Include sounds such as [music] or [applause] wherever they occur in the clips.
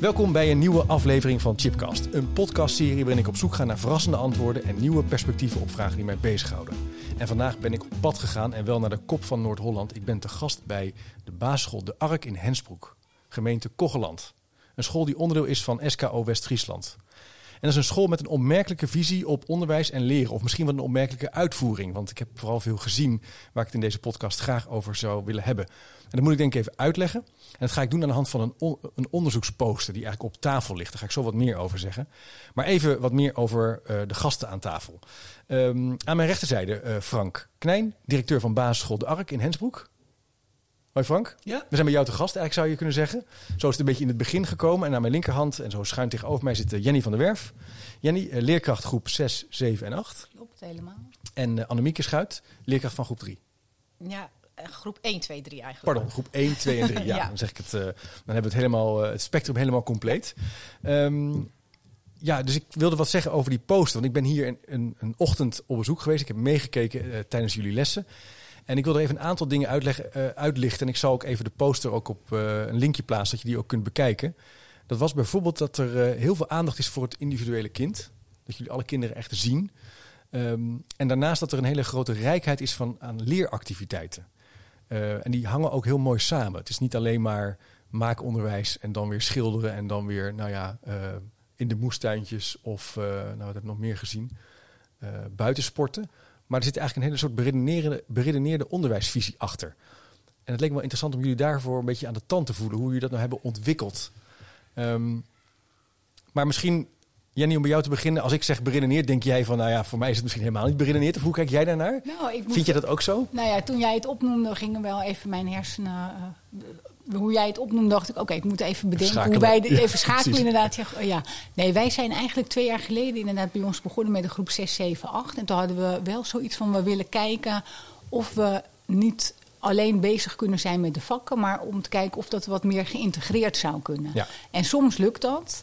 Welkom bij een nieuwe aflevering van Chipcast. Een podcastserie waarin ik op zoek ga naar verrassende antwoorden en nieuwe perspectieven op vragen die mij bezighouden. En vandaag ben ik op pad gegaan en wel naar de kop van Noord-Holland. Ik ben te gast bij de basisschool De Ark in Hensbroek, gemeente Kogeland. Een school die onderdeel is van SKO West-Friesland. En dat is een school met een opmerkelijke visie op onderwijs en leren. Of misschien wel een opmerkelijke uitvoering. Want ik heb vooral veel gezien waar ik het in deze podcast graag over zou willen hebben. En dat moet ik denk ik even uitleggen. En dat ga ik doen aan de hand van een, een onderzoeksposter die eigenlijk op tafel ligt. Daar ga ik zo wat meer over zeggen. Maar even wat meer over uh, de gasten aan tafel. Um, aan mijn rechterzijde uh, Frank Knijn, directeur van basisschool De Ark in Hensbroek. Hoi Frank. Ja? We zijn bij jou te gast, eigenlijk zou je kunnen zeggen. Zo is het een beetje in het begin gekomen. En aan mijn linkerhand en zo schuin tegenover mij zit Jenny van der Werf. Jenny, uh, leerkracht groep 6, 7 en 8. Klopt, helemaal. En uh, Annemieke Schuit, leerkracht van groep 3. Ja, groep 1, 2, 3 eigenlijk. Pardon, groep 1, 2 en 3. [laughs] Ja, ja. dan zeg ik het. dan hebben we het, helemaal, het spectrum helemaal compleet. Um, ja, dus ik wilde wat zeggen over die poster. Want ik ben hier een, een, een ochtend op bezoek geweest. Ik heb meegekeken tijdens jullie lessen. En ik wil er even een aantal dingen uitleggen, uh, uitlichten. En ik zal ook even de poster ook op uh, een linkje plaatsen, dat je die ook kunt bekijken. Dat was bijvoorbeeld dat er uh, heel veel aandacht is voor het individuele kind. Dat jullie alle kinderen echt zien. Um, en daarnaast dat er een hele grote rijkheid is van, aan leeractiviteiten. en die hangen ook heel mooi samen. Het is niet alleen maar maakonderwijs en dan weer schilderen en dan weer, nou ja, in de moestuintjes of, nou wat heb ik nog meer gezien, buitensporten. Maar er zit eigenlijk een hele soort beredeneerde, beredeneerde onderwijsvisie achter. En het leek me wel interessant om jullie daarvoor een beetje aan de tand te voelen, hoe jullie dat nou hebben ontwikkeld. Um, maar misschien, Jenny, om bij jou te beginnen. Als ik zeg beredeneerd, denk jij van, nou ja, voor mij is het misschien helemaal niet beredeneerd. Of hoe kijk jij daarnaar? Nou, ik moet Vind je dat ook zo? Nou ja, toen jij het opnoemde, gingen wel even mijn hersenen... Uh, hoe jij het opnoemde, dacht ik, oké, okay, ik moet even bedenken schakelen. hoe wij Ja, even schakelen inderdaad. Ja, ja. Nee, wij zijn eigenlijk twee jaar geleden inderdaad bij ons begonnen met de groep 6, 7, 8. En toen hadden we wel zoiets van, we willen kijken of we niet alleen bezig kunnen zijn met de vakken, maar om te kijken of dat wat meer geïntegreerd zou kunnen. Ja. En soms lukt dat.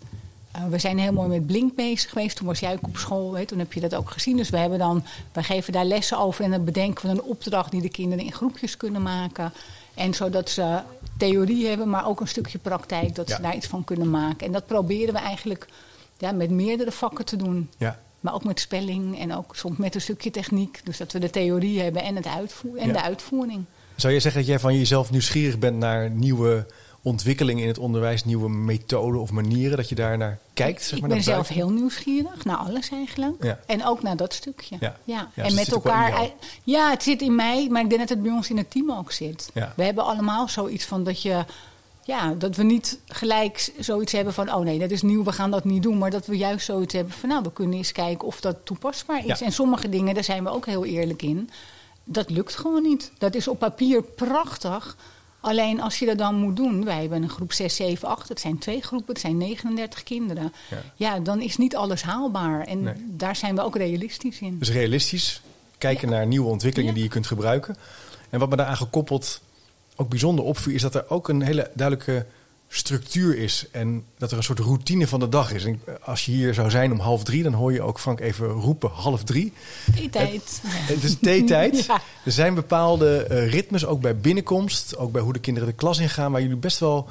Uh, we zijn heel mooi met Blink bezig geweest. Toen was jij ook op school, weet, toen heb je dat ook gezien. Dus we hebben dan, wij geven daar lessen over en dan bedenken we een opdracht die de kinderen in groepjes kunnen maken. En zodat ze theorie hebben, maar ook een stukje praktijk, dat Ja. ze daar iets van kunnen maken. En dat proberen we eigenlijk ja, met meerdere vakken te doen. Ja. Maar ook met spelling en ook soms met een stukje techniek. Dus dat we de theorie hebben en, het uitvoer en Ja. de uitvoering. Zou je zeggen dat jij van jezelf nieuwsgierig bent naar nieuwe ontwikkelingen in het onderwijs, nieuwe methoden of manieren, dat je daar naar kijkt? Zeg ik maar, ben naar zelf buiten? heel nieuwsgierig naar alles eigenlijk. Ja. En ook naar dat stukje. Ja. Ja, En met elkaar. Ja, het zit in mij, maar ik denk dat het bij ons in het team ook zit. We hebben allemaal zoiets van dat je. Ja, dat we niet gelijk zoiets hebben van, oh nee, dat is nieuw, we gaan dat niet doen. Maar dat we juist zoiets hebben van, nou, we kunnen eens kijken of dat toepasbaar is. En sommige dingen, daar zijn we ook heel eerlijk in, dat lukt gewoon niet. Dat is op papier prachtig. Alleen als je dat dan moet doen, wij hebben een groep 6, 7, 8, het zijn twee groepen, het zijn 39 kinderen. Ja. Ja, dan is niet alles haalbaar. En Nee. daar zijn we ook realistisch in. Dus realistisch, kijken naar nieuwe ontwikkelingen Ja. die je kunt gebruiken. En wat me daaraan gekoppeld ook bijzonder opviel, is dat er ook een hele duidelijke structuur is. En dat er een soort routine van de dag is. En als je hier zou zijn om half drie, dan hoor je ook Frank even roepen half drie. Die tijd. Het is theetijd. [laughs] Ja. Er zijn bepaalde eh, ritmes, ook bij binnenkomst, ook bij hoe de kinderen de klas ingaan, waar jullie best wel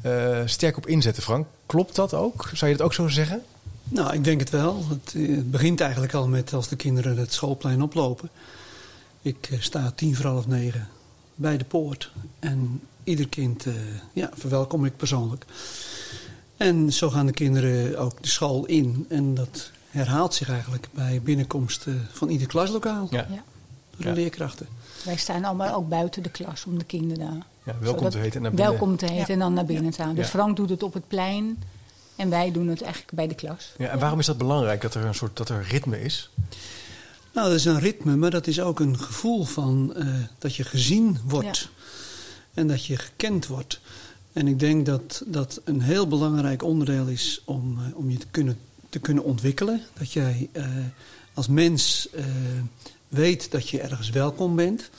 eh, sterk op inzetten, Frank. Klopt dat ook? Zou je dat ook zo zeggen? Nou, ik denk het wel. Het, het begint eigenlijk al met als de kinderen het schoolplein oplopen. Ik eh, sta tien voor half negen bij de poort. En ieder kind eh, ja, verwelkom ik persoonlijk. En zo gaan de kinderen ook de school in. En dat herhaalt zich eigenlijk bij binnenkomst eh, van ieder klaslokaal. Ja. Ja. Door de Ja. leerkrachten. Wij staan allemaal ook buiten de klas om de kinderen. Ja, welkom zodat- te heten en naar binnen. Welkom te heten en dan naar binnen te gaan. Dus Ja. Frank doet het op het plein en wij doen het eigenlijk bij de klas. Ja, en waarom is dat belangrijk dat er een soort dat er ritme is? Nou, dat is een ritme, maar dat is ook een gevoel van eh, dat je gezien wordt. En dat je gekend wordt. En ik denk dat dat een heel belangrijk onderdeel is om, eh, om je te kunnen, te kunnen ontwikkelen. Dat jij eh, als mens eh, weet dat je ergens welkom bent.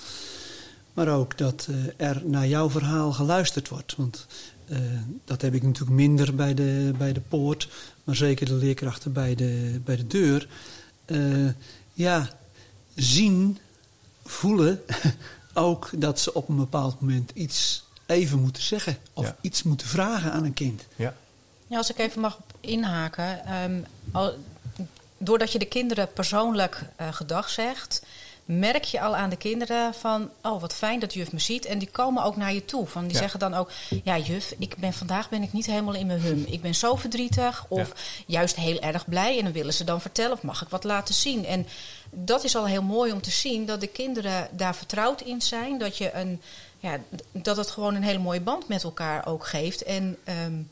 Maar ook dat er naar jouw verhaal geluisterd wordt. Want dat heb ik natuurlijk minder bij de, bij de poort. Maar zeker de leerkrachten bij de, bij de deur. Ja, zien, voelen [laughs] ook dat ze op een bepaald moment iets even moeten zeggen. Of Ja. iets moeten vragen aan een kind. Ja. Ja, als ik even mag inhaken. Ehm, al, doordat je de kinderen persoonlijk uh, gedag zegt, merk je al aan de kinderen van, oh wat fijn dat juf me ziet. En die komen ook naar je toe. Van, die zeggen dan ook, ja juf, ik ben, vandaag ben ik niet helemaal in mijn hum. Ik ben zo verdrietig of juist heel erg blij. En dan willen ze dan vertellen of mag ik wat laten zien. En dat is al heel mooi om te zien dat de kinderen daar vertrouwd in zijn. Dat, je een, ja, dat het gewoon een hele mooie band met elkaar ook geeft. En... Um,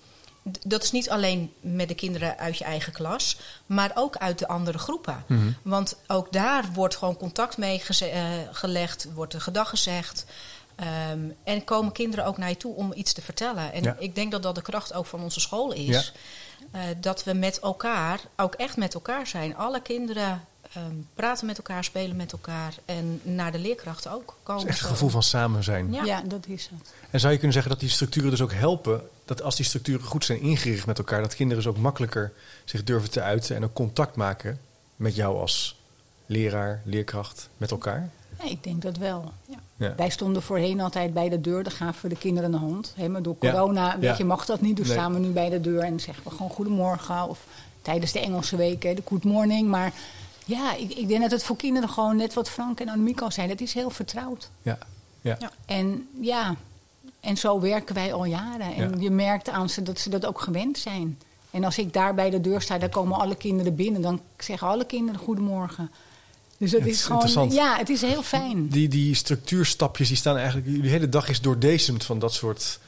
dat is niet alleen met de kinderen uit je eigen klas, maar ook uit de andere groepen. Mhm. Want ook daar wordt gewoon contact mee uh, gelegd, wordt er gedag gezegd. Ehm, en komen kinderen ook naar je toe om iets te vertellen. En ik denk dat dat de kracht ook van onze school is. Uh, dat we met elkaar, ook echt met elkaar zijn. Alle kinderen um, praten met elkaar, spelen met elkaar. En naar de leerkrachten ook komen. Het is echt een gevoel van samen zijn. Ja. ja, dat is het. En zou je kunnen zeggen dat die structuren dus ook helpen dat als die structuren goed zijn ingericht met elkaar, dat kinderen dus ook makkelijker zich durven te uiten en ook contact maken met jou als leraar, leerkracht, met elkaar? Ja, ik denk dat wel. Ja. Wij stonden voorheen altijd bij de deur, dan gaven we de kinderen een hand. He, maar door corona weet je, mag dat niet, dus nee. staan we nu bij de deur en zeggen we gewoon goedemorgen. Of tijdens de Engelse weken de good morning. Maar ja, ik, ik, denk dat het voor kinderen gewoon net wat Frank en Annemiek al zijn. Het is heel vertrouwd. Ja. Ja. En ja, en zo werken wij al jaren. En je merkt aan ze dat ze dat ook gewend zijn. En als ik daar bij de deur sta, dan komen alle kinderen binnen. Dan zeggen alle kinderen goedemorgen. Dus dat is, gewoon. Ja, het is heel fijn. Die, die structuurstapjes die staan eigenlijk. De hele dag is doordezemd van dat soort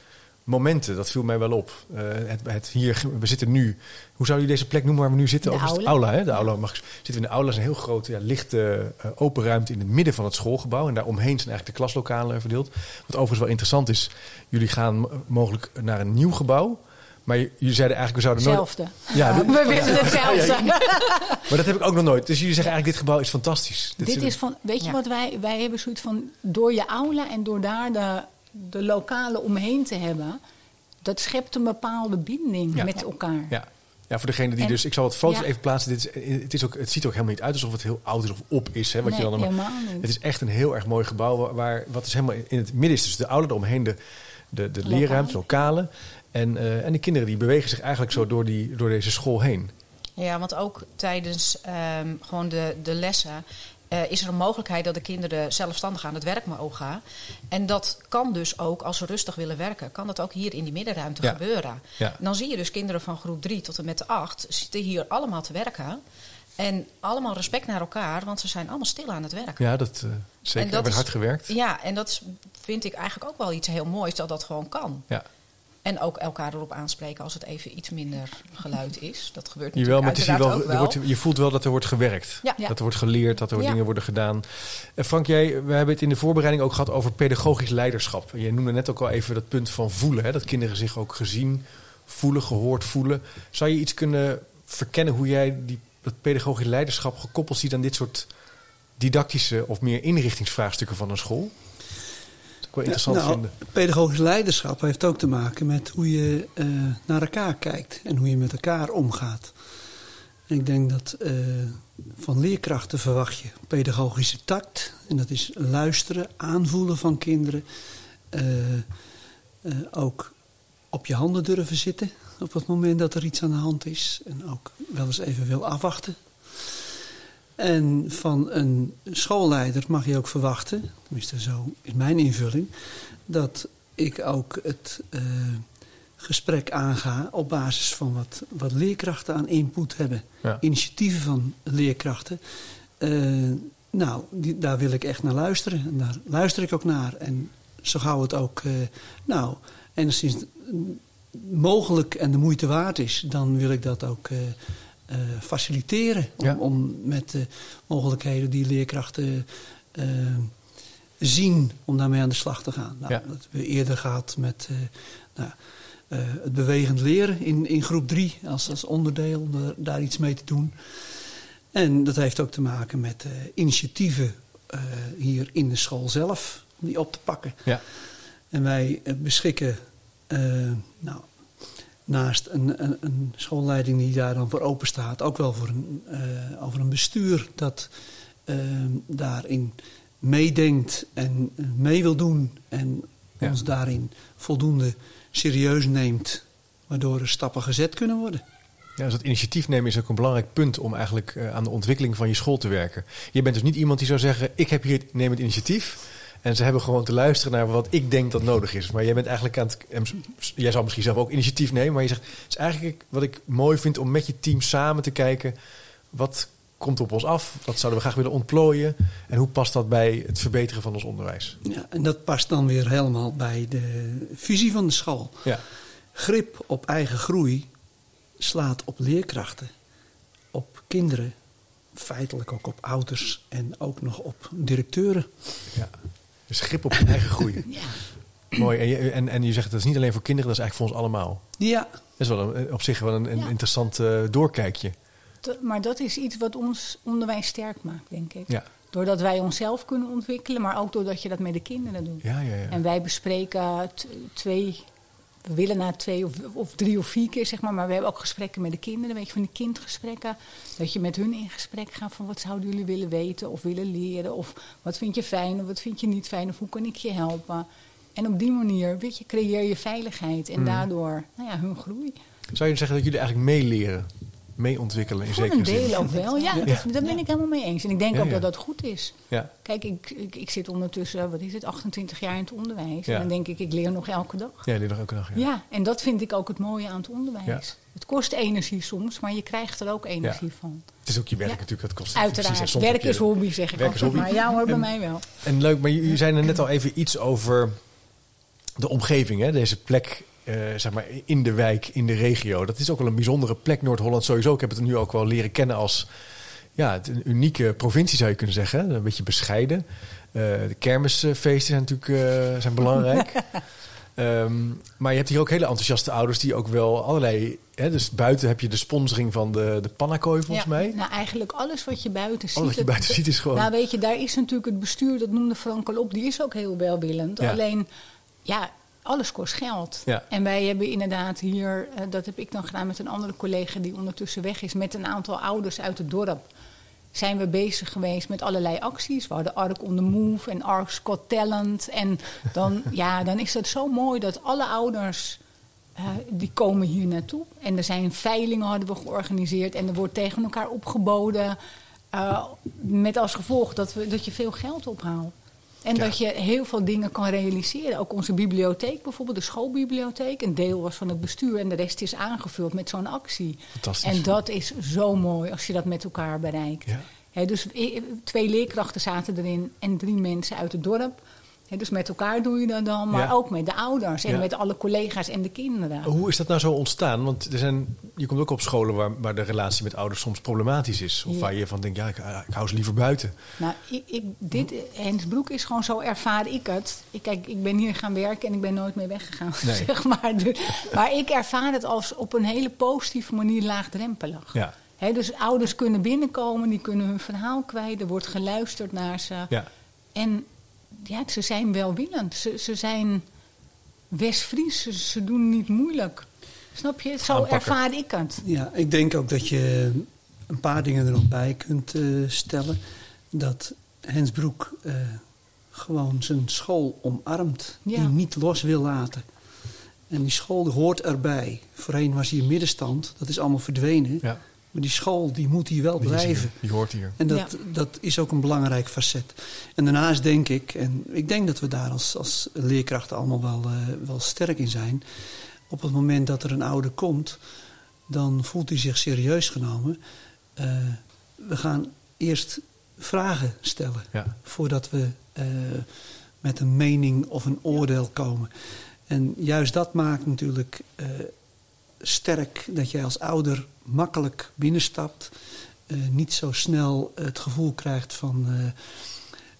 momenten. Dat viel mij wel op. Uh, het, het, hier, we zitten nu. Hoe zou je deze plek noemen waar we nu zitten? De aula. aula, hè? De aula mag, zitten we in de aula. is een heel grote, ja, lichte, uh, open ruimte in het midden van het schoolgebouw. En daaromheen zijn eigenlijk de klaslokalen verdeeld. Wat overigens wel interessant is. Jullie gaan mogelijk naar een nieuw gebouw. Maar jullie zeiden eigenlijk, we zouden nooit... Hetzelfde. Ja, [laughs] we willen [laughs] hetzelfde. maar dat heb ik ook nog nooit. Dus jullie zeggen eigenlijk, dit gebouw is fantastisch. Dit, dit is van, weet je wat wij... Wij hebben zoiets van, door je aula en door daar de de lokale omheen te hebben, dat schept een bepaalde binding met elkaar. Ja. Ja, voor degene die dus... Ik zal het foto's even plaatsen. Dit is, het, is ook, het ziet er ook helemaal niet uit alsof het heel oud is of op is. Hè, wat je dan helemaal niet. Het is echt een heel erg mooi gebouw. Waar, wat is helemaal in het midden is. Dus de oude omheen de, de, de leerruimte, lokale. En, uh, en de kinderen die bewegen zich eigenlijk zo door, die, door deze school heen. Ja, want ook tijdens um, gewoon de, de lessen uh, is er een mogelijkheid dat de kinderen zelfstandig aan het werk mogen gaan. En dat kan dus ook, als ze rustig willen werken, kan dat ook hier in die middenruimte gebeuren. Ja. Dan zie je dus kinderen van groep 3 tot en met 8 zitten hier allemaal te werken. En allemaal respect naar elkaar, want ze zijn allemaal stil aan het werk. Ja, dat uh, zeker. Dat hebben hard gewerkt. Ja, en dat vind ik eigenlijk ook wel iets heel moois dat dat gewoon kan. Ja. En ook elkaar erop aanspreken als het even iets minder geluid is. Dat gebeurt natuurlijk Jawel, maar het is wel, ook wel. Wordt, je voelt wel dat er wordt gewerkt. Ja. Dat er wordt geleerd, dat er dingen worden gedaan. En Frank, jij, we hebben het in de voorbereiding ook gehad over pedagogisch leiderschap. Je noemde net ook al even dat punt van voelen. Hè? Dat kinderen zich ook gezien voelen, gehoord voelen. Zou je iets kunnen verkennen hoe jij die, dat pedagogisch leiderschap gekoppeld ziet aan dit soort didactische of meer inrichtingsvraagstukken van een school? Wel interessant nou, vinden. Pedagogisch leiderschap heeft ook te maken met hoe je uh, naar elkaar kijkt en hoe je met elkaar omgaat. En ik denk dat uh, van leerkrachten verwacht je pedagogische tact. En dat is luisteren, aanvoelen van kinderen. Uh, ook op je handen durven zitten op het moment dat er iets aan de hand is. En ook wel eens even wil afwachten en van een schoolleider mag je ook verwachten, tenminste zo is mijn invulling, dat ik ook het uh, gesprek aanga op basis van wat, wat leerkrachten aan input hebben. Initiatieven van leerkrachten. Uh, nou, die, daar wil ik echt naar luisteren. En daar luister ik ook naar. En zo gauw het ook, uh, nou, enigszins mogelijk en de moeite waard is, dan wil ik dat ook uh, faciliteren. Om, om, met de mogelijkheden die leerkrachten uh, zien om daarmee aan de slag te gaan. Nou, Dat hebben we eerder gehad met uh, nou, het bewegend leren in, in groep 3 als, als onderdeel om daar iets mee te doen. En dat heeft ook te maken met initiatieven hier in de school zelf om die op te pakken. Ja. En wij beschikken nou, naast een, een, een, schoolleiding die daar dan voor open staat, ook wel voor een, uh, over een bestuur dat uh, daarin meedenkt en mee wil doen en ons daarin voldoende serieus neemt waardoor er stappen gezet kunnen worden. Ja, dus dat initiatief nemen is ook een belangrijk punt om eigenlijk uh, aan de ontwikkeling van je school te werken. Je bent dus niet iemand die zou zeggen: Ik heb hier neem het initiatief. En ze hebben gewoon te luisteren naar wat ik denk dat nodig is. Maar jij bent eigenlijk aan het. Jij zou misschien zelf ook initiatief nemen. Maar je zegt: Het is eigenlijk wat ik mooi vind om met je team samen te kijken. Wat komt op ons af? Wat zouden we graag willen ontplooien? En hoe past dat bij het verbeteren van ons onderwijs? Ja, en dat past dan weer helemaal bij de visie van de school. Ja. Grip op eigen groei slaat op leerkrachten, op kinderen, feitelijk ook op ouders en ook nog op directeuren. Ja. Grip op je eigen groei. [laughs] Ja. Mooi. En je, en, en je zegt dat is niet alleen voor kinderen, dat is eigenlijk voor ons allemaal. Ja. Dat is wel een, op zich wel een, een Ja. interessant eh, doorkijkje. Dat- Maar dat is iets wat ons onderwijs sterk maakt, denk ik. Ja. Doordat wij onszelf kunnen ontwikkelen, maar ook doordat je dat met de kinderen doet. Ja, ja, ja. En wij bespreken twee, we willen na twee of, of drie of vier keer, zeg maar. Maar we hebben ook gesprekken met de kinderen, weet je, van de kindgesprekken. Dat je met hun in gesprek gaat van wat zouden jullie willen weten of willen leren. Of wat vind je fijn of wat vind je niet fijn of hoe kan ik je helpen. En op die manier, weet je, creëer je veiligheid en Mm. daardoor, nou ja, hun groei. Zou je zeggen dat jullie eigenlijk meeleren, meeontwikkelen in Voor zekere een deel zin? ook wel, ja, Ja. Dat, daar ben ik helemaal mee eens. En ik denk Ja, ook ja. dat dat goed is. Ja. Kijk, ik, ik, ik zit ondertussen, wat is het, 28 jaar in het onderwijs. Ja. En dan denk ik, ik leer nog elke dag. Ja, die nog elke dag. Ja. Ja, en dat vind ik ook het mooie aan het onderwijs. Ja. Het kost energie soms, maar je krijgt er ook energie van. Het is ook je werk Ja. natuurlijk, dat kost Uiteraard. Werk je- is hobby, zeg ik Werk is altijd. hobby. Maar ja hoor, bij En- mij wel. En leuk, maar jullie zijn er net al even iets over de omgeving, hè? deze plek eh, zeg maar in de wijk, in de regio. Dat is ook wel een bijzondere plek, Noord-Holland sowieso. Ik heb het nu ook wel leren kennen als ja, het- een unieke provincie, zou je kunnen zeggen. Een beetje bescheiden. Eh, de kermisfeesten zijn natuurlijk eh, zijn belangrijk. [laughs] Ehm, maar je hebt hier ook hele enthousiaste ouders die ook wel allerlei... Hè, dus buiten heb je de sponsoring van de, de pannakooi volgens Ja, mij. Nou, eigenlijk alles wat je buiten ziet. Alles wat je het- buiten ziet is gewoon... Nou, weet je, daar is natuurlijk het bestuur, dat noemde Frank al op, die is ook heel welwillend. Ja. Alleen, ja, alles kost geld. Ja. En wij hebben inderdaad hier, eh, dat heb ik dan gedaan met een andere collega die ondertussen weg is, met een aantal ouders uit het dorp. Zijn we bezig geweest met allerlei acties. We hadden Ark on the Move en Ark Scott Talent. En dan, [laughs] ja, dan is het zo mooi dat alle ouders eh, die komen hier naartoe. En er zijn veilingen hadden we georganiseerd. En er wordt tegen elkaar opgeboden. eh, met als gevolg dat, we, dat je veel geld ophaalt. En Ja. dat je heel veel dingen kan realiseren. Ook onze bibliotheek bijvoorbeeld, de schoolbibliotheek. Een deel was van het bestuur en de rest is aangevuld met zo'n actie. Fantastisch. En dat is zo mooi als je dat met elkaar bereikt. Ja. Dus twee leerkrachten zaten erin en drie mensen uit het dorp. Dus met elkaar doe je dat dan, maar Ja. ook met de ouders en Ja. met alle collega's en de kinderen. Hoe is dat nou zo ontstaan? Want er zijn, je komt ook op scholen waar, waar de relatie met ouders soms problematisch is. Of Ja. waar je van denkt, ja, ik, ik hou ze liever buiten. Nou, ik, ik, dit, Hens Broek is gewoon zo ervaar ik het. Ik, kijk, ik ben hier gaan werken en ik ben nooit meer weggegaan, [laughs] Nee. zeg maar. Dus- maar ik ervaar het als op een hele positieve manier laagdrempelig. Ja, Hè, dus ouders kunnen binnenkomen, die kunnen hun verhaal kwijt. Er wordt geluisterd naar ze. ja. En ja, ze zijn welwillend. Ze, ze zijn West-Fries. Ze, ze doen niet moeilijk. Snap je? Zo Aanpakken. ervaar ik het. Ja, ik denk ook dat je een paar dingen er nog bij kunt eh, stellen. Dat Hens Broek eh, gewoon zijn school omarmt, Ja. die niet los wil laten. En die school hoort erbij. Voorheen was hier middenstand, dat is allemaal verdwenen. ja. Maar die school die moet hier wel Die, hier, blijven. die hoort hier. En dat, dat is ook een belangrijk facet. En daarnaast denk ik, en ik denk dat we daar als, als leerkrachten allemaal wel, eh, wel sterk in zijn. Op het moment dat er een ouder komt, dan voelt hij zich serieus genomen. Eh, we gaan eerst vragen stellen Ja. voordat we eh, met een mening of een oordeel komen. En juist dat maakt natuurlijk eh, sterk dat jij als ouder makkelijk binnenstapt. eh, niet zo snel het gevoel krijgt van eh,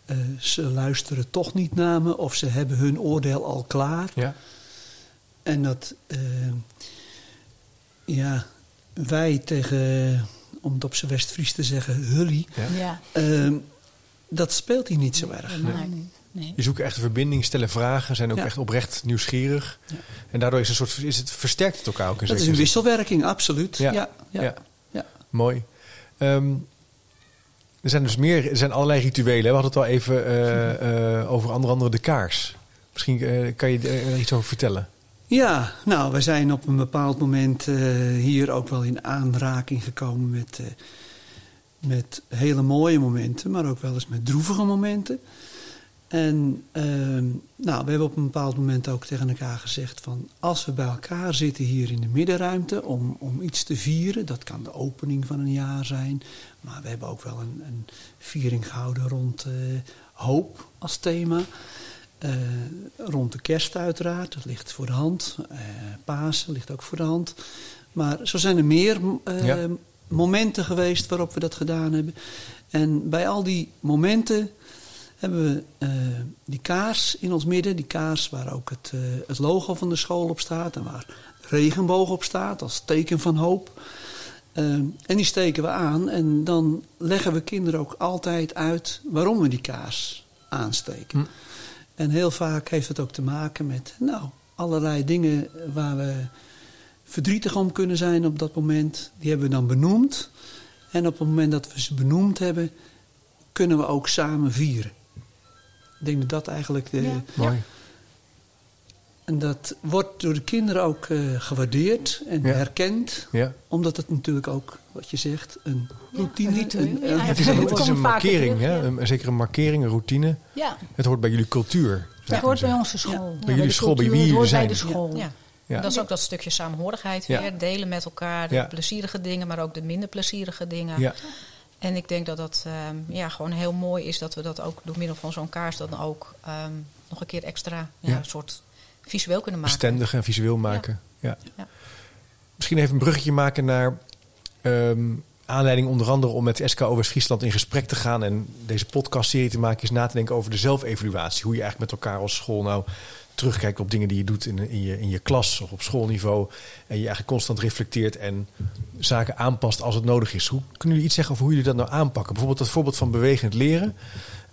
eh, ze luisteren toch niet naar me of ze hebben hun oordeel al klaar. Ja. En dat ja, wij tegen, om het op zijn West-Fries te zeggen, hully, Ja. Ja, dat speelt hier niet zo erg. niet. Nee. Je zoekt echt een verbinding, stellen vragen, zijn ook Ja. echt oprecht nieuwsgierig. Ja. En daardoor is, een soort, is het versterkt het elkaar ook in Dat is een wisselwerking, absoluut. Ja. Ja, ja, Ja. ja. Mooi. Ehm, er zijn dus meer, er zijn allerlei rituelen. We hadden het al even eh, eh, over onder andere de kaars. Misschien eh, kan je er iets over vertellen. Ja, nou, we zijn op een bepaald moment uh, hier ook wel in aanraking gekomen met, uh, met hele mooie momenten, maar ook wel eens met droevige momenten. En uh, nou, we hebben op een bepaald moment ook tegen elkaar gezegd van als we bij elkaar zitten hier in de middenruimte om, om iets te vieren, dat kan de opening van een jaar zijn, maar we hebben ook wel een, een viering gehouden rond hoop als thema. Uh, rond de kerst uiteraard, dat ligt voor de hand. Uh, Pasen ligt ook voor de hand. Maar zo zijn er meer ja. momenten geweest waarop we dat gedaan hebben. En bij al die momenten hebben we die kaars in ons midden. Die kaars waar ook het, het logo van de school op staat. En waar regenboog op staat als teken van hoop. en die steken we aan. En dan leggen we kinderen ook altijd uit waarom we die kaars aansteken. Hm. En heel vaak heeft het ook te maken met nou, allerlei dingen waar we verdrietig om kunnen zijn op dat moment. Die hebben we dan benoemd. En op het moment dat we ze benoemd hebben, kunnen we ook samen vieren. Ik denk dat dat eigenlijk de. Ja. Mooi. En dat wordt door de kinderen ook uh, gewaardeerd en ja. herkend. Ja. Omdat het natuurlijk ook, wat je zegt, een routine is. Een, een, het is een, het is een markering, hè? Een, zeker een markering, een routine. Ja. Het hoort bij jullie cultuur. Het hoort bij onze school. Bij jullie school, bij wie jullie zijn. bij de school. Ja. Ja. Dat is ook dat stukje saamhorigheid weer. Delen met elkaar de plezierige dingen, maar ook de minder plezierige dingen. En ik denk dat dat um, ja, gewoon heel mooi is dat we dat ook door middel van zo'n kaars dan ook um, nog een keer extra ja, een soort visueel kunnen maken. Bestendig en visueel maken. Ja. ja. Misschien even een bruggetje maken naar um, aanleiding onder andere om met SKO West-Friesland in gesprek te gaan en deze podcastserie te maken is na te denken over de zelfevaluatie. Hoe je eigenlijk met elkaar als school nou terugkijkt op dingen die je doet in, in, je, in je klas of op schoolniveau. En je eigenlijk constant reflecteert en zaken aanpast als het nodig is. Hoe kunnen jullie iets zeggen over hoe jullie dat nou aanpakken? Bijvoorbeeld dat voorbeeld van bewegend leren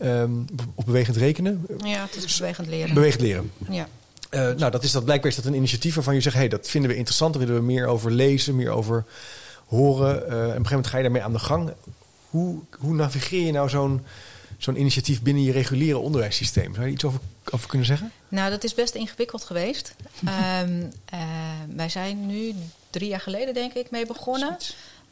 um, of bewegend rekenen. Ja, het is bewegend leren. Bewegend leren. Ja. Uh, nou, dat is dat blijkbaar is dat een initiatief waarvan je zegt: hé, hey, dat vinden we interessant, daar willen we meer over lezen, meer over horen. Uh, en op een gegeven moment ga je daarmee aan de gang. Hoe, hoe navigeer je nou zo'n zo'n initiatief binnen je reguliere onderwijssysteem? Zou je iets over, over kunnen zeggen? Nou, dat is best ingewikkeld geweest. um, [laughs] uh, wij zijn nu drie jaar geleden, denk ik, mee begonnen.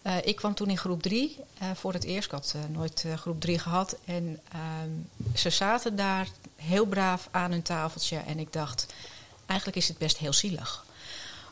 Uh, ik kwam toen in groep drie uh, voor het eerst. Ik had nooit groep drie gehad. En um, ze zaten daar heel braaf aan hun tafeltje. En ik dacht, eigenlijk is het best heel zielig.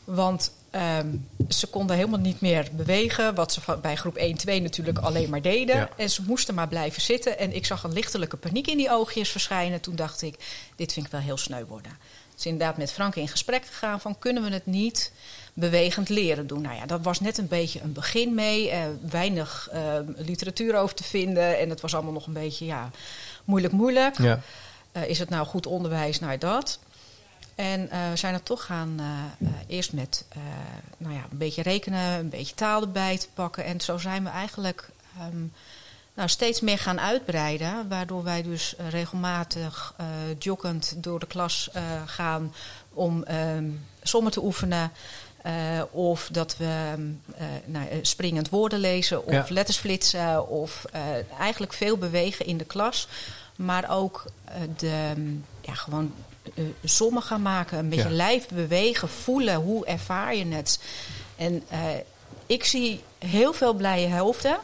Want um, ze konden helemaal niet meer bewegen. Wat ze bij groep 1, 2 natuurlijk alleen maar deden. Ja. En ze moesten maar blijven zitten. En ik zag een lichtelijke paniek in die oogjes verschijnen. Toen dacht ik, dit vind ik wel heel sneu worden. Dus inderdaad met Frank in gesprek gegaan van kunnen we het niet bewegend leren doen. Nou ja, dat was net een beetje een begin mee. Uh, weinig uh, literatuur over te vinden. En het was allemaal nog een beetje ja, moeilijk moeilijk. Ja. Uh, is het nou goed onderwijs? Nou dat. En uh, we zijn er toch gaan uh, uh, eerst met nou ja, een beetje rekenen, een beetje taal erbij te pakken. En zo zijn we eigenlijk um, nou, steeds meer gaan uitbreiden. Waardoor wij dus regelmatig joggend door de klas gaan om um, sommen te oefenen. of dat we nou, springend woorden lezen of ja. letters flitsen. Of eigenlijk veel bewegen in de klas. Maar ook de, ja, gewoon sommen gaan maken, een beetje ja. lijf bewegen, voelen, hoe ervaar je het. En uh, ik zie heel veel blije hoofden,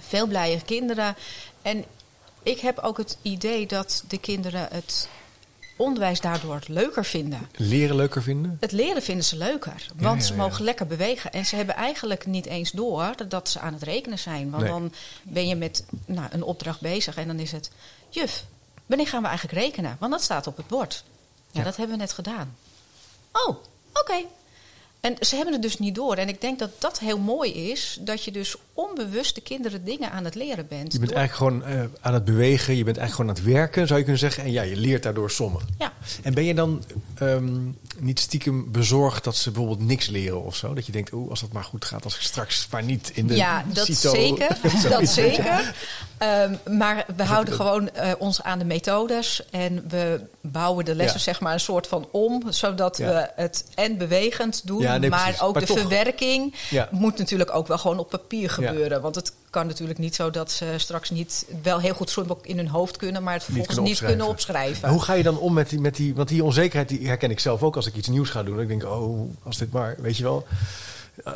veel blije kinderen. En ik heb ook het idee dat de kinderen het onderwijs daardoor leuker vinden. Leren leuker vinden? Het leren vinden ze leuker. Want ja, ja, ze mogen lekker bewegen. En ze hebben eigenlijk niet eens door dat ze aan het rekenen zijn. Want nee. dan ben je met nou, een opdracht bezig en dan is het... Juf, Wanneer gaan we eigenlijk rekenen? Want dat staat op het bord. Ja, ja. dat hebben we net gedaan. Oh, oké. Okay. En ze hebben het dus niet door. En ik denk dat dat heel mooi is. Dat je dus onbewust de kinderen dingen aan het leren bent. Je bent door... eigenlijk gewoon uh, aan het bewegen. Je bent eigenlijk gewoon aan het werken, zou je kunnen zeggen. En ja, je leert daardoor sommen. Ja. En ben je dan um, niet stiekem bezorgd dat ze bijvoorbeeld niks leren of zo? Dat je denkt, oeh, als dat maar goed gaat, als ik straks maar niet in de Ja, dat CITO... zeker. [laughs] dat zeker. Um, maar we houden gewoon uh, ons aan de methodes. En we bouwen de lessen ja. zeg maar een soort van om. Zodat ja. we het en bewegend doen. Ja, nee, maar ook maar de toch, verwerking moet natuurlijk ook wel gewoon op papier gebeuren. Want het kan natuurlijk niet zo dat ze straks niet wel heel goed in hun hoofd kunnen, maar het vervolgens niet kunnen opschrijven. Hoe ga je dan om met die, met die, want die onzekerheid die herken ik zelf ook als ik iets nieuws ga doen. Ik denk, oh, als dit maar, weet je wel,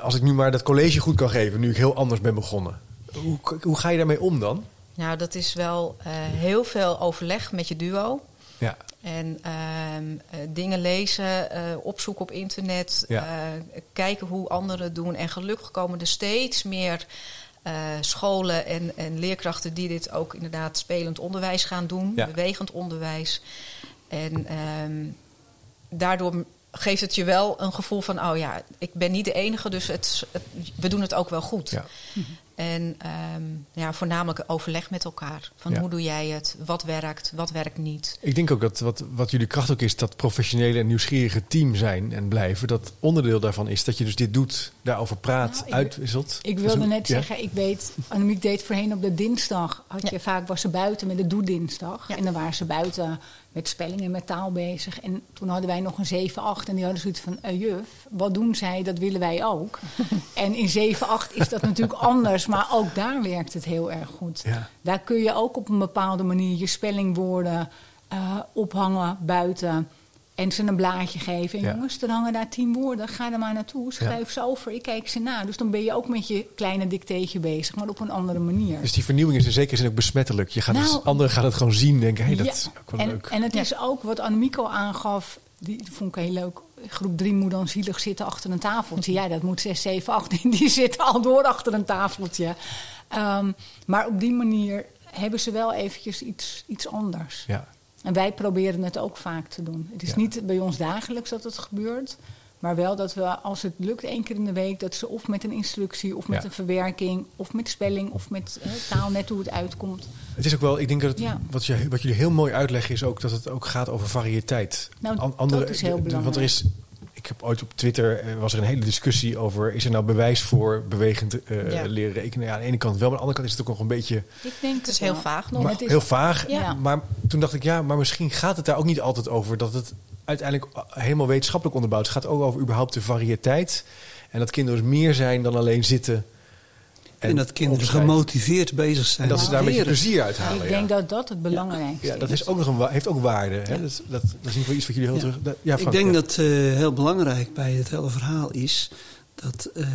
als ik nu maar dat college goed kan geven, nu ik heel anders ben begonnen. Hoe, hoe ga je daarmee om dan? Nou, dat is wel uh, heel veel overleg met je duo. Ja. En uh, dingen lezen, uh, opzoeken op internet, ja. kijken hoe anderen doen. En gelukkig komen er steeds meer scholen en, en, leerkrachten die dit ook inderdaad spelend onderwijs gaan doen, ja. bewegend onderwijs. En um, daardoor geeft het je wel een gevoel van, oh ja, ik ben niet de enige, dus het, het, we doen het ook wel goed. Ja. En um, ja, voornamelijk overleg met elkaar. Van Ja. hoe doe jij het? Wat werkt? Wat werkt niet? Ik denk ook dat wat, wat jullie kracht ook is, dat professionele en nieuwsgierige team zijn en blijven. Dat onderdeel daarvan is dat je dus dit doet, daarover praat, Nou, ik- uitwisselt. Ik wilde een- net ja? zeggen, ik weet, Annemiek deed voorheen op de dinsdag. Had je, Vaak was ze buiten met de doe-dinsdag. Ja. En dan waren ze buiten met spelling en met taal bezig. En toen hadden wij nog een 7-8 en die hadden zoiets van... "Eh, juf, wat doen zij? Dat willen wij ook. [laughs] en in 7-8 is dat natuurlijk anders. Maar ook daar werkt het heel erg goed. Ja. Daar kun je ook op een bepaalde manier je spellingwoorden eh, ophangen buiten. En ze een blaadje geven. En Ja. jongens, er hangen daar tien woorden. Ga er maar naartoe. Schrijf ze over. Ik kijk ze na. Dus dan ben je ook met je kleine dicteetje bezig. Maar op een andere manier. Dus die vernieuwing is in zekere zin ook besmettelijk. Je gaat Nou, het, anderen gaan het gewoon zien denken, hé, hey, dat Ja, is ook wel en, leuk. En het is ook wat Annemiek al aangaf. Die vond ik heel leuk. Groep 3 moet dan zielig zitten achter een tafeltje. Ja, dat moet 6, 7, 8. Die zitten al door achter een tafeltje. Ehm, maar op die manier hebben ze wel eventjes iets, iets anders. ja. En wij proberen het ook vaak te doen. Het is Ja. niet bij ons dagelijks dat het gebeurt. Maar wel dat we, als het lukt één keer in de week... dat ze of met een instructie, of met Ja. een verwerking... of met spelling, of met eh, taal, net hoe het uitkomt. Het is ook wel, ik denk dat het, Ja. wat, je, wat jullie heel mooi uitleggen is ook dat het ook gaat over variëteit. Nou, dat is heel belangrijk. Want er is, ik heb ooit op Twitter, eh, was er een hele discussie over, is er nou bewijs voor bewegend eh, Ja. leren rekenen? Ja, aan de ene kant wel, maar aan de andere kant is het ook nog een beetje Ik denk Het is heel vaag nog. maar het is- heel vaag. Ja. Maar toen dacht ik, ja, maar misschien gaat het daar ook niet altijd over dat het uiteindelijk helemaal wetenschappelijk onderbouwd is. Het gaat ook over überhaupt de variëteit. En dat kinderen dus meer zijn dan alleen zitten. En, dat kinderen gemotiveerd bezig zijn. En dat ze daar een beetje leren. plezier uit halen. ik ja. denk dat dat het belangrijkste Ja, dat is. is ook nog een, wa- heeft ook waarde. Hè? Dat, is- dat, dat is in ieder geval iets wat jullie heel Ja. terug... dat- ja, Ik denk ja. dat eh, heel belangrijk bij het hele verhaal is dat eh,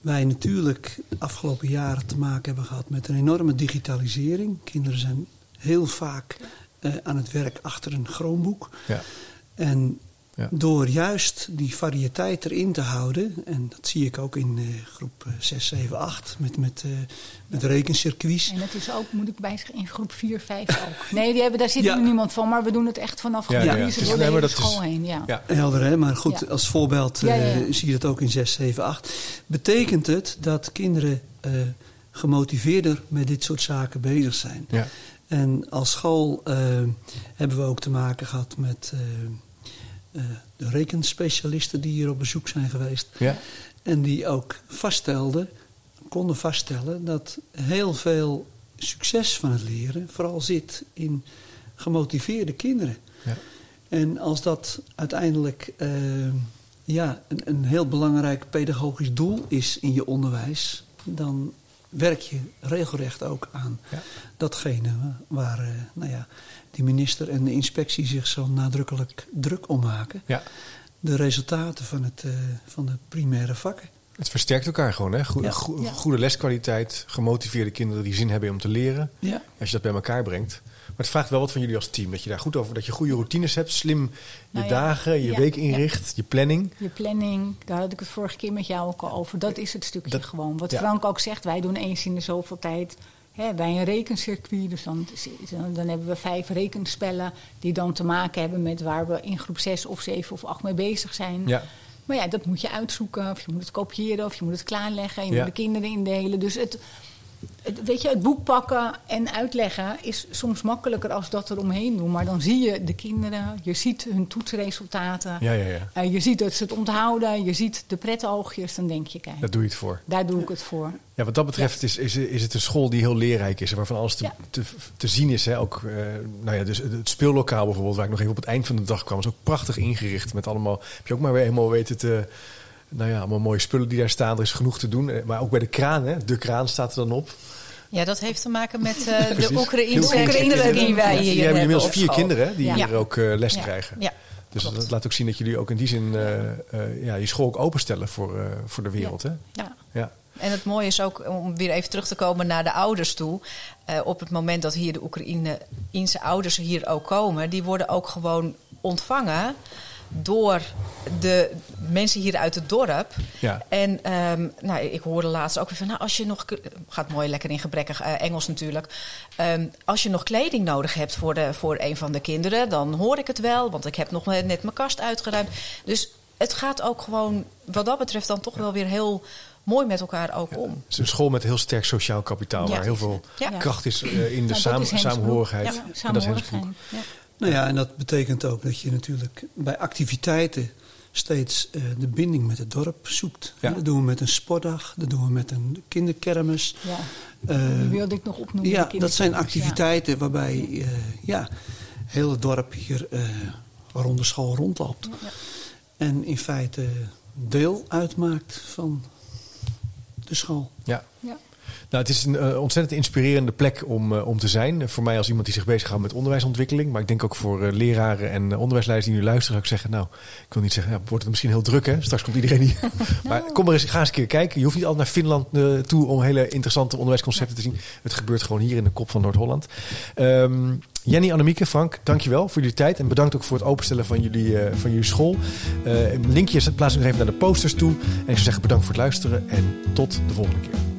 wij natuurlijk de afgelopen jaren te maken hebben gehad met een enorme digitalisering. Kinderen zijn heel vaak eh, aan het werk achter een Chromebook. Ja. En Ja. door juist die variëteit erin te houden, en dat zie ik ook in eh, groep eh, 6, 7, 8 met, met, eh, met rekencircuits. En dat is ook, moet ik bij zeggen, in groep 4, 5 ook. [laughs] Nee, die hebben, daar zit Ja. nu niemand van, maar we doen het echt vanaf Ja, groep ja, 3. ja. Is- door de nee, maar hele dat is- school heen. Ja. Ja. Helder, hè? Maar goed, Ja. als voorbeeld Ja, ja, eh, ja. zie je dat ook in 6, 7, 8. Betekent het dat kinderen eh, gemotiveerder met dit soort zaken bezig zijn? Ja. En als school hebben we ook te maken gehad met eh, de rekenspecialisten die hier op bezoek zijn geweest. Ja. En die ook vaststelden, konden vaststellen dat heel veel succes van het leren vooral zit in gemotiveerde kinderen. Ja. En als dat uiteindelijk eh, ja, een, een heel belangrijk pedagogisch doel is in je onderwijs, dan werk je regelrecht ook aan Ja. datgene waar eh, nou ja, die minister en de inspectie zich zo nadrukkelijk druk om maken. Ja. De resultaten van, het, eh, van de primaire vakken. Het versterkt elkaar gewoon. Hè? Goede, Ja. leskwaliteit, gemotiveerde kinderen die zin hebben om te leren. Ja. Als je dat bij elkaar brengt. Maar het vraagt wel wat van jullie als team. Dat je daar goed over, dat je goede routines hebt, slim je Nou ja. dagen, je week inricht, je planning. Je planning, daar had ik het vorige keer met jou ook al over. Dat is het stukje Dat- gewoon. Wat. Frank ook zegt, wij doen eens in de zoveel tijd hè, bij een rekencircuit. Dus dan, dan, hebben we vijf rekenspellen die dan te maken hebben met waar we in groep 6 of 7 of 8 mee bezig zijn. Ja. Maar ja, dat moet je uitzoeken. Of je moet het kopiëren of je moet het klaarleggen. Je Ja. moet de kinderen indelen. Dus het, het, weet je, het boek pakken en uitleggen is soms makkelijker als dat er omheen doen. Maar dan zie je de kinderen, je ziet hun toetsresultaten. Ja, ja, ja. Eh, je ziet dat ze het onthouden, je ziet de pretoogjes, dan denk je, kijk, Daar doe je het voor. daar doe ik het voor. Ja, wat dat betreft is, is, is het een school die heel leerrijk is. en Waarvan alles te, te, te zien is. Hè. Ook, eh, nou ja, dus het het speellokaal bijvoorbeeld, waar ik nog even op het eind van de dag kwam, is ook prachtig ingericht. Met allemaal, heb je ook maar weer helemaal weten te, nou ja, allemaal mooie spullen die daar staan. Er is genoeg te doen. Maar ook bij de kraan, hè? de kraan staat er dan op. Ja, dat heeft te maken met uh, [laughs] de Oekraïnse kinderen die wij hier hebben. hebben inmiddels vier kinderen hè, die hier ook uh, les krijgen. Ja. Dus dat laat ook zien dat jullie ook in die zin uh, ja, je school ook openstellen voor, voor de wereld. Hè? Ja. ja. En het mooie is ook, om weer even terug te komen naar de ouders toe. op het moment dat hier de Oekraïnse ouders hier ook komen, die worden ook gewoon ontvangen door de mensen hier uit het dorp. Ja. En um, nou, ik hoorde laatst ook weer van, nou, als je nog, gaat mooi lekker in gebrekkig uh, Engels natuurlijk. Um, als je nog kleding nodig hebt voor, de, voor een van de kinderen, dan hoor ik het wel, want ik heb nog net mijn kast uitgeruimd. Dus het gaat ook gewoon, wat dat betreft, dan toch wel weer heel mooi met elkaar ook om. het is een school met heel sterk sociaal kapitaal, waar heel veel kracht is uh, in de samen, samenhorigheid. Ja, dat is nou ja, en dat betekent ook dat je natuurlijk bij activiteiten steeds uh, de binding met het dorp zoekt. Ja. Dat doen we met een sportdag, dat doen we met een kinderkermis. Ja. Uh, Die wilde ik nog opnoemen. Ja, dat zijn activiteiten waarbij uh, ja, heel het dorp hier rond de school rondloopt. Ja. En in feite deel uitmaakt van de school. Ja. ja. Nou, het is een uh, ontzettend inspirerende plek om, uh, om te zijn. Voor mij als iemand die zich bezighoudt met onderwijsontwikkeling. Maar ik denk ook voor uh, leraren en onderwijsleiders die nu luisteren. Zou ik zeggen, nou, ik wil niet zeggen, ja, wordt het misschien heel druk hè. Straks komt iedereen hier. [laughs] maar kom maar eens, ga eens een keer kijken. Je hoeft niet altijd naar Finland toe om hele interessante onderwijsconcepten te zien. Het gebeurt gewoon hier in de kop van Noord-Holland. Um, Jenny, Annemieke, Frank, dankjewel voor jullie tijd. En bedankt ook voor het openstellen van jullie, van jullie school. een linkje plaats ik nog even naar de posters toe. En ik zou zeggen bedankt voor het luisteren en tot de volgende keer.